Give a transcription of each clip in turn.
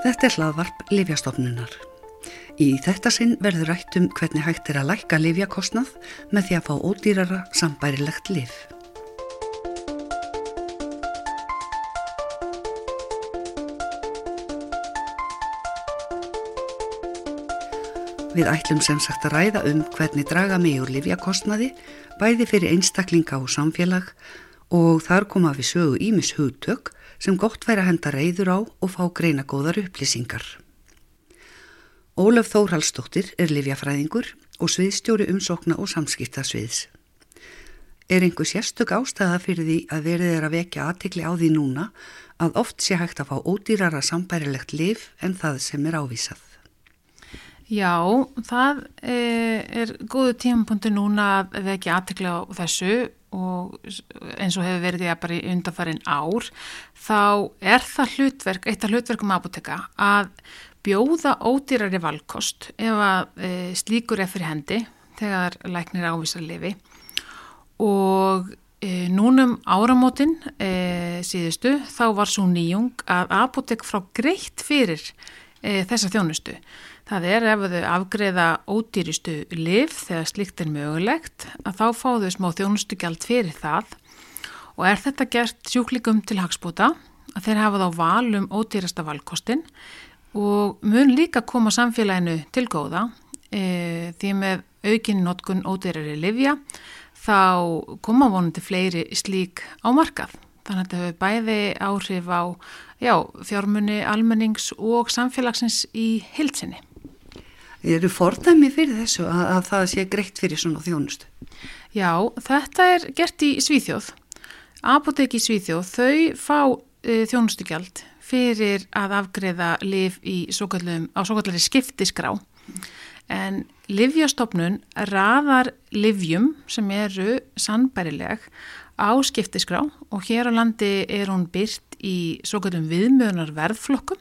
Þetta er hlaðvarp Livjastofnunar. Í þetta sinn verður rætt um hvernig hægt er að lækka livjakostnað með því að fá ódýrara sambærilegt liv. Við ætlum sem sagt að ræða um hvernig draga mig úr livjakostnaði, bæði fyrir einstaklinga og samfélag og þar koma við sögu ímis hugtök sem gott væri að henda reyður á og fá greina góðar upplýsingar. Ólaf Þórhalsdóttir er livjafræðingur og sviðstjóri umsókna og samskiptasviðs. Er einhver sérstök ástæða fyrir því að verið er að vekja aðtikli á því núna að oft sé hægt að fá ódýrara sambærilegt liv en það sem er ávísað? Já, það eh, er góðu tímapunktu núna að ekki aðtekla á þessu og eins og hefur verið því að bara í undanfærin ár, þá er það hlutverk, eitt af hlutverkum apoteka að bjóða ódýrari valkost ef að e, slíkur er fyrir hendi þegar læknir ávísar lifi og e, núnum áramótin e, síðustu þá var svo nýjung að apotek frá greitt fyrir þessa þjónustu. Það er ef þau afgreða ódýristu liv þegar slikt er mögulegt að þá fá þau smá þjónustugjald fyrir það. Og er þetta gert sjúklikum til hagspúta að þeir hafa þá valum ódýrasta valkostin og mun líka koma samfélaginu til góða. E, því með aukinni notkun ódýrari livja þá koma vonandi fleiri slík á markað. Þannig að þetta hefur bæði áhrif á já, fjármunni, almennings og samfélagsins í hilsinni eru fordæmi fyrir þessu að, að það sé greitt fyrir svona þjónustu? Já, þetta er gert í Svíþjóð. Apoteki Svíþjóð, þau fá e, þjónustugjald fyrir að afgreða liv á svo kallari skiptisgrá. En livjastofnun raðar livjum sem eru sannbærileg á skiptisgrá og hér á landi er hún byrt í svo kallum viðmjöðunar verðflokkum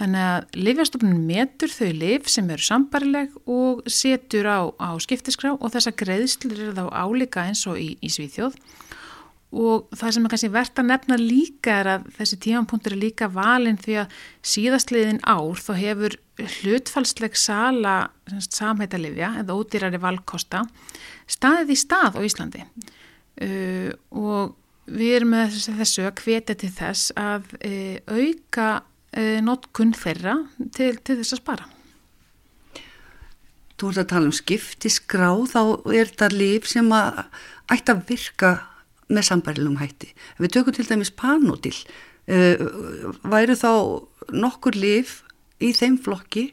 Þannig að Livjastofnun metur þau liv sem eru sambarileg og setur á, á skiptiskrá og þessa greiðslir eru þá álíka eins og í, í Svíþjóð. Og það sem er kannski verðt að nefna líka er að þessi tímanpunktur er líka valinn því að síðastliðin ár þá hefur hlutfallsleg sala samhættalifja eða ódýrari valkosta staðið í stað á Íslandi. Uh, og við erum með þessu að hvetja til þess að uh, auka e, notkun þeirra til, til þess að spara. Þú ert að tala um skiptisgrá, þá er þetta líf sem að ætti að virka með sambarilum hætti. Ef við tökum til dæmis panodil, e, væru þá nokkur líf í þeim flokki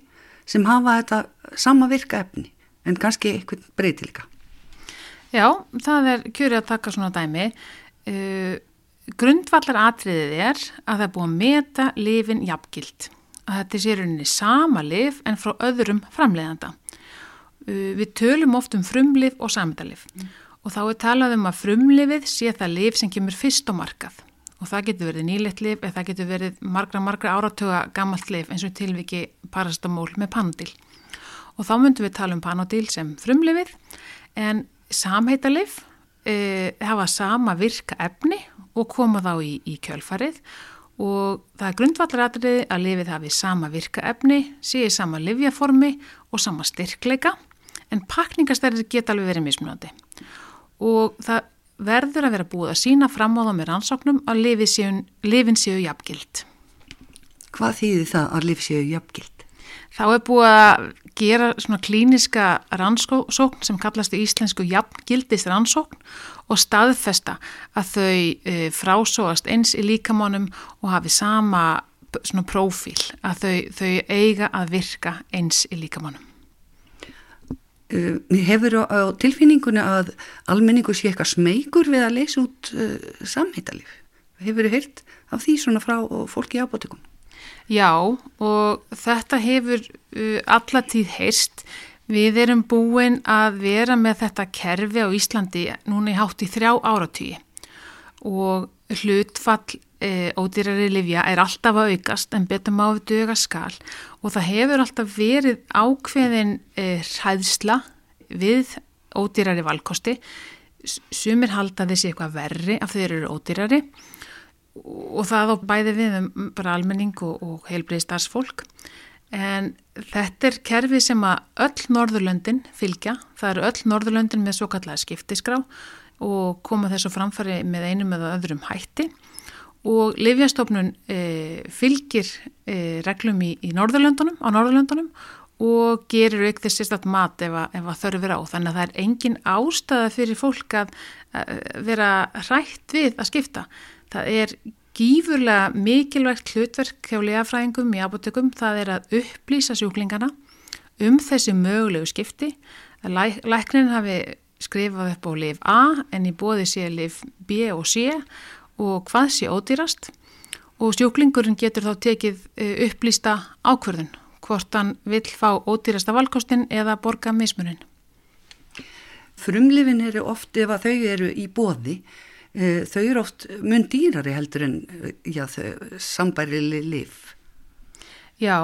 sem hafa þetta sama virka efni, en kannski eitthvað breytilika. Já, það er kjörið að taka svona dæmi. Uh, Grundvallar atriðið er að það er búið að meta lifin jafngild. Að þetta sé rauninni sama lif en frá öðrum framleiðanda. Uh, við tölum oft um frumlif og samdalif mm. og þá er talað um að frumlifið sé það lif sem kemur fyrst á markað og það getur verið nýlegt lif eða það getur verið margra margra áratöga gammalt lif eins og tilviki parastamól með panodil. Og þá myndum við tala um panodil sem frumlifið en samheitalif e, hafa sama virka efni og koma þá í, í kjölfarið og það er grundvallaratriði að lifið hafi sama virka efni, séu sama livjaformi og sama styrkleika en pakningastærðir geta alveg verið mismunandi og það verður að vera búið að sína fram á þá með rannsóknum að lifin séu jafngild. Hvað þýðir það að lif séu jafngild? Þá er búið að gera svona klíniska rannsókn sem kallast í íslensku jafngildist rannsókn og staðfesta að þau e, frásóast eins í líkamánum og hafi sama svona profíl að þau, þau eiga að virka eins í líkamánum. Uh, hefur á tilfinningunni að almenningu sé eitthvað smeykur við að leysa út uh, samhættalif? Hefur þið heyrt af því svona frá fólki ábátökum? Já og þetta hefur uh, allatíð heyrst. Við erum búin að vera með þetta kerfi á Íslandi núna í hátt í þrjá áratýi og hlutfall e, ódýrari livja er alltaf að aukast en betur máið döga skal og það hefur alltaf verið ákveðin e, hræðsla við ódýrari valkosti. Sumir halda þessi eitthvað verri af þeir eru ódýrari og það á bæði við um bara almenning og, og heilbrið starfsfólk en þetta er kerfi sem að öll Norðurlöndin fylgja, það eru öll Norðurlöndin með svo kallega skiptiskrá og koma þessu framfæri með einum eða öðrum hætti og Livjastofnun e, fylgir e, reglum í, í Norðurlöndunum, á Norðurlöndunum og gerir auk þess sérstatt mat ef að, að þörfur á. Þannig að það er engin ástæða fyrir fólk að, að vera hrætt við að skipta. Það er gífurlega mikilvægt hlutverk hjá legafræðingum í apotekum. Það er að upplýsa sjúklingana um þessi mögulegu skipti. Læk, læknin hafi skrifað upp á liv A en í bóði sé liv B og C og hvað sé ódýrast og sjúklingurinn getur þá tekið eh, upplýsta ákverðun hvort hann vil fá ódýrasta valkostin eða borga mismunin. Frumlifin eru oft ef að þau eru í bóði þau eru oft mun dýrari heldur en eh, sambærili liv. Já,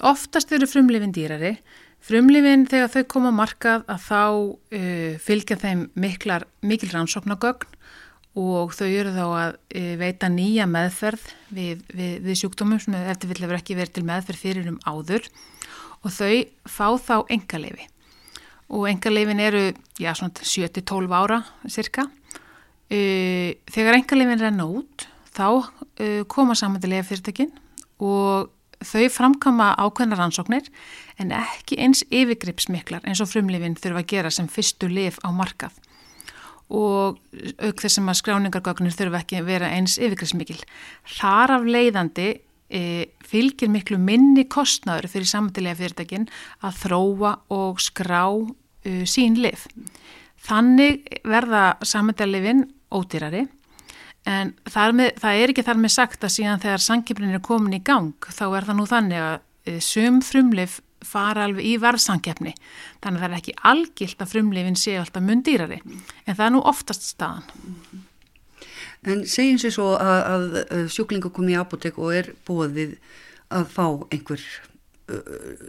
oftast eru frumlifin dýrari Frumlifin þegar þau koma markað að þá uh, fylgja þeim miklar, mikil rannsóknagögn og þau eru þá að uh, veita nýja meðferð við, við, við sjúkdómum sem eftir vill hefur ekki verið til meðferð fyrir um áður og þau fá þá engaleifi og engalefin eru já, 7-12 ára cirka. Uh, þegar engaleifin renna út þá koma samandilega fyrirtökin og þau framkama ákveðna rannsóknir en ekki eins yfirgripsmiklar eins og frumlifin þurfa að gera sem fyrstu lif á markað og auk þessum að skráningargögnir þurfa ekki að vera eins yfirgripsmikil. Þar af leiðandi e, fylgir miklu minni kostnaður fyrir samtilega fyrirtækin að þróa og skrá e, sín lif. Þannig verða samtilega lifin ódýrari en með, það er ekki þar með sagt að síðan þegar sankjöfnin er komin í gang þá er það nú þannig að e, sum frumlif fara alveg í varðsankjöfni þannig að það er ekki algilt að frumlifin sé alltaf mundýrari en það er nú oftast staðan. En segjum sér svo að, að sjúklingu kom í apotek og er bóðið að fá einhver uh,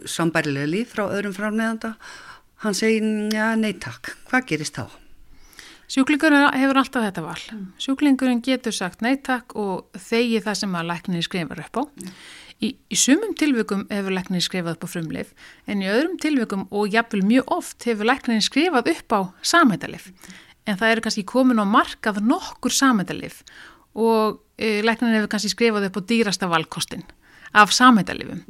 sambærlega líf frá öðrum framleðanda hann segir, já, nei takk, hvað gerist þá? Sjúklingurinn hefur alltaf þetta val. Mm. Sjúklingurinn getur sagt neittak og þegi það sem að lækninni skrifar upp á. Mm. Í, í sumum tilveikum hefur lækninni skrifað upp á frumlif en í öðrum tilveikum og jafnvel mjög oft hefur lækninni skrifað upp á samhættalif. Mm. En það eru kannski komin á markað nokkur samhættalif og e, lækninni hefur kannski skrifað upp á dýrasta valkostin af samhættalifum.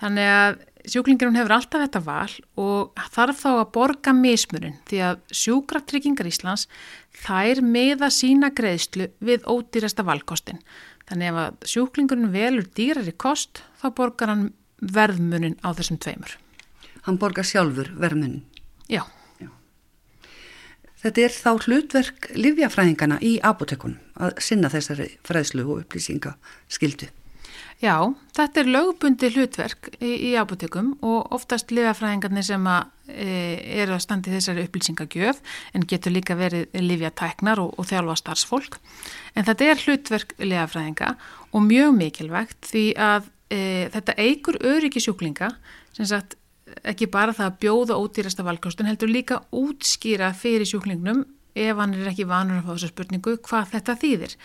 Þannig að sjúklingurinn hefur alltaf þetta val og þarf þá að borga mismurinn því að sjúkratryggingar Íslands þær meða sína greiðslu við ódýrasta valkostin. Þannig ef að sjúklingurinn velur dýrari kost þá borgar hann verðmunin á þessum tveimur. Hann borgar sjálfur verðmunin? Já. Já. Þetta er þá hlutverk livjafræðingana í apotekunum að sinna þessari fræðslu og upplýsinga skildu. Já, þetta er lögbundi hlutverk í, í apotekum og oftast lifjafræðingarnir sem að, e, eru að standi þessari upplýsingagjöf en getur líka verið lifjatæknar og, og þjálfa starfsfólk. En þetta er hlutverk lifjafræðinga og mjög mikilvægt því að e, þetta eigur öryggisjúklinga sem sagt ekki bara það að bjóða ódýrasta valkostun heldur líka útskýra fyrir sjúklingnum ef hann er ekki vanur að fá þessu spurningu hvað þetta þýðir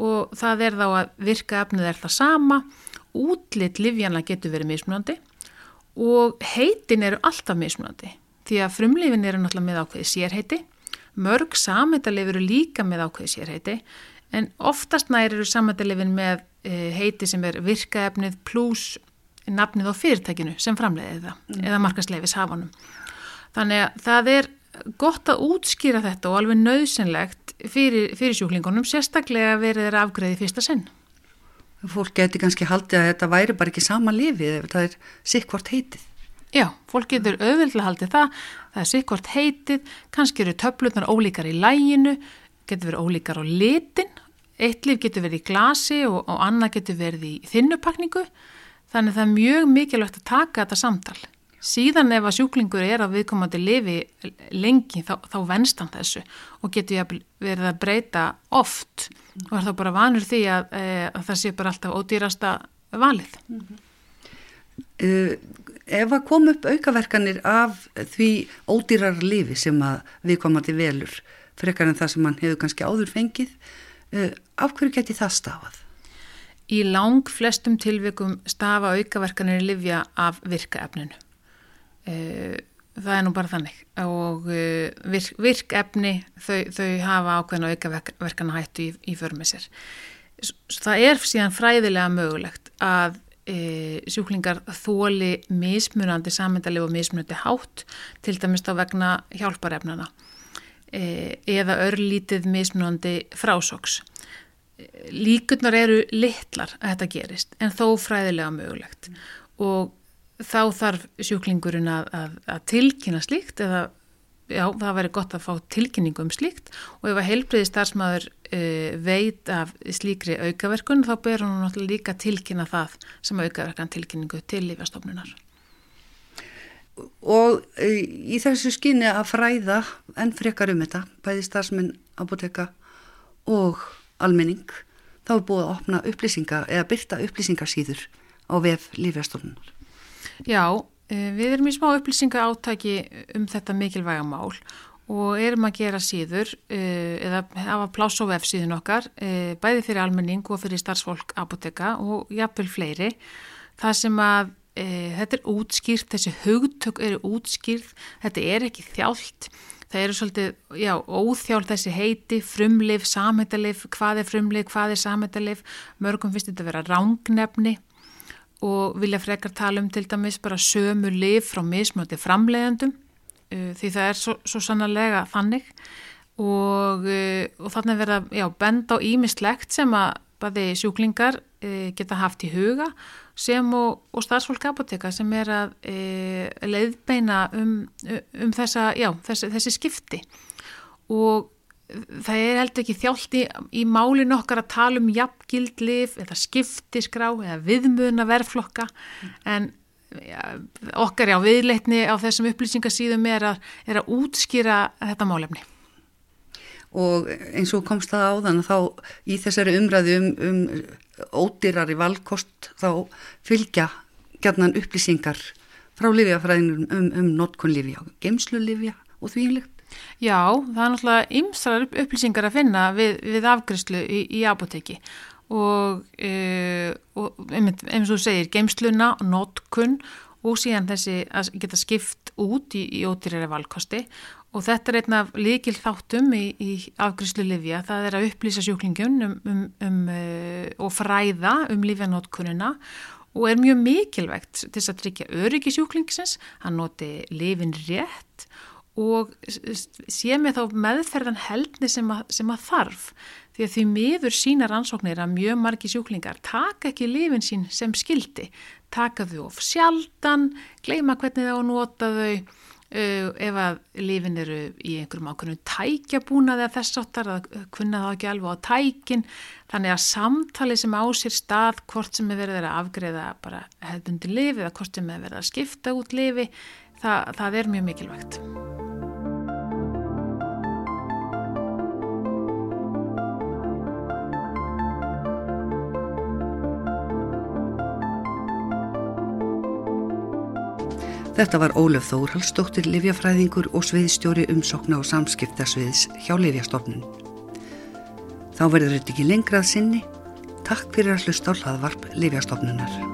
og það er þá að virka efnið er það sama, útlitt livjana getur verið mismunandi og heitin eru alltaf mismunandi því að frumlifin eru náttúrulega með ákveði sérheiti, mörg samhættalif eru líka með ákveði sérheiti en oftast nær eru samhættalifin með e, heiti sem er virkaefnið pluss nafnið á fyrirtækinu sem framleiði það mm. eða markasleifis hafanum. Þannig að það er gott að útskýra þetta og alveg nöðsynlegt fyrir, fyrir sjúklingunum, sérstaklega verið þeirra afgreði fyrsta sinn. Fólk getur kannski haldið að þetta væri bara ekki sama lifið ef það er sikkvort heitið. Já, fólk getur auðvöldlega haldið það, það er sikkvort heitið, kannski eru töflunar ólíkar í læginu, getur verið ólíkar á litin, eitt lif getur verið í glasi og, og annað getur verið í þinnupakningu, þannig það er mjög mikilvægt að taka þetta samtal. Síðan ef að sjúklingur er að viðkomandi lifi lengi þá, þá venst hann þessu og getur verið að breyta oft og er þá bara vanur því að, e, að það sé bara alltaf ódýrasta valið. Mm -hmm. uh, ef að kom upp aukaverkanir af því ódýrar lifi sem að viðkomandi velur frekar en það sem hann hefur kannski áður fengið Uh, af hverju geti það stafað? Í lang flestum tilvikum stafa aukaverkanir livja af virkaefninu. Uh, það er nú bara þannig og uh, virk, virkefni þau, þau hafa ákveðna aukaverkana hættu í, í förmessir. Það er síðan fræðilega mögulegt að e, sjúklingar þóli mismunandi sammyndalegu og mismunandi hátt til dæmis þá vegna hjálparefnana e, eða örlítið mismunandi frásóks. Líkurnar eru litlar að þetta gerist en þó fræðilega mögulegt mm. og þá þarf sjúklingurinn að, að, að tilkynna slíkt eða já, það væri gott að fá tilkynningu um slíkt og ef að heilbriði starfsmæður uh, veit af slíkri aukaverkun þá ber hún náttúrulega líka tilkynna það sem aukaverkan tilkynningu til lífastofnunar. Og uh, í þessu skinni að fræða enn frekar um þetta, bæði starfsmenn, apoteka og almenning, þá er búið að opna upplýsinga eða byrta upplýsingarsýður á vef lífastofnunar. Já, eh, við erum í smá upplýsinga átaki um þetta mikilvæga mál og erum að gera síður eh, eða hafa pláss á vefsíðun okkar eh, bæði fyrir almenning og fyrir starfsfólk apoteka og jafnvel fleiri. Það sem að e, þetta er útskýrt, þessi hugtök eru útskýrt, þetta er ekki þjált, það eru svolítið, já, óþjált þessi heiti, frumlif, samhættalif, hvað er frumlif, hvað er samhættalif, mörgum finnst þetta að vera rángnefni og vilja frekar tala um til dæmis bara sömu lif frá mismöndi framleiðendum uh, því það er svo, svo sannarlega þannig. Og, uh, og þannig verða já, benda á ímislegt sem að bæði sjúklingar uh, geta haft í huga sem og, og starfsfólk apoteka sem er að leiðbeina um, um þessa, já, þessi, þessi skipti. Og það er heldur ekki þjált í, í málin okkar að tala um jafngildlif eða skiptisgrá eða viðmuna verflokka mm. en ja, okkar já viðleitni á þessum upplýsingasíðum er að, er að útskýra þetta málefni. Og eins og komst það á þann þá í þessari umræðu um, um ódýrari valkost þá fylgja gætnan upplýsingar frá Lífjafræðinum um, um notkunlífja, geimslulífja og þvílikt. Já, það er náttúrulega ymsrar upplýsingar að finna við, við afgriðslu í, í apoteki og, e, og eins og þú segir, geimsluna, notkun og síðan þessi að geta skipt út í, í ódýrari valkosti. Og þetta er einn af líkil þáttum í, í afgriðslu livja, það er að upplýsa sjúklingun um, um, um, uh, og fræða um livjanótkununa og er mjög mikilvægt til þess að tryggja öryggi sjúklingsins, hann noti lifin rétt og sé með þá meðferðan heldni sem að, sem að þarf. Því að því miður sína rannsóknir að mjög margi sjúklingar taka ekki lifin sín sem skildi taka þau of sjaldan gleima hvernig þá nota þau uh, ef að lifin eru í einhverjum ákveðnum tækjabúnaði að þess áttar að kunna þá ekki alveg á tækin. Þannig að samtali sem á sér stað hvort sem er verið að afgreða bara hefðbundi lifi eða hvort sem er verið að skipta út lifi það, það er mjög mikilvægt Þetta var Ólef Þórhalsdóttir, livjafræðingur og sviðstjóri umsokna og samskiptasviðs hjá Livjastofnun. Þá verður þetta ekki lengrað sinni. Takk fyrir að hlusta á hlaðvarp Livjastofnunar.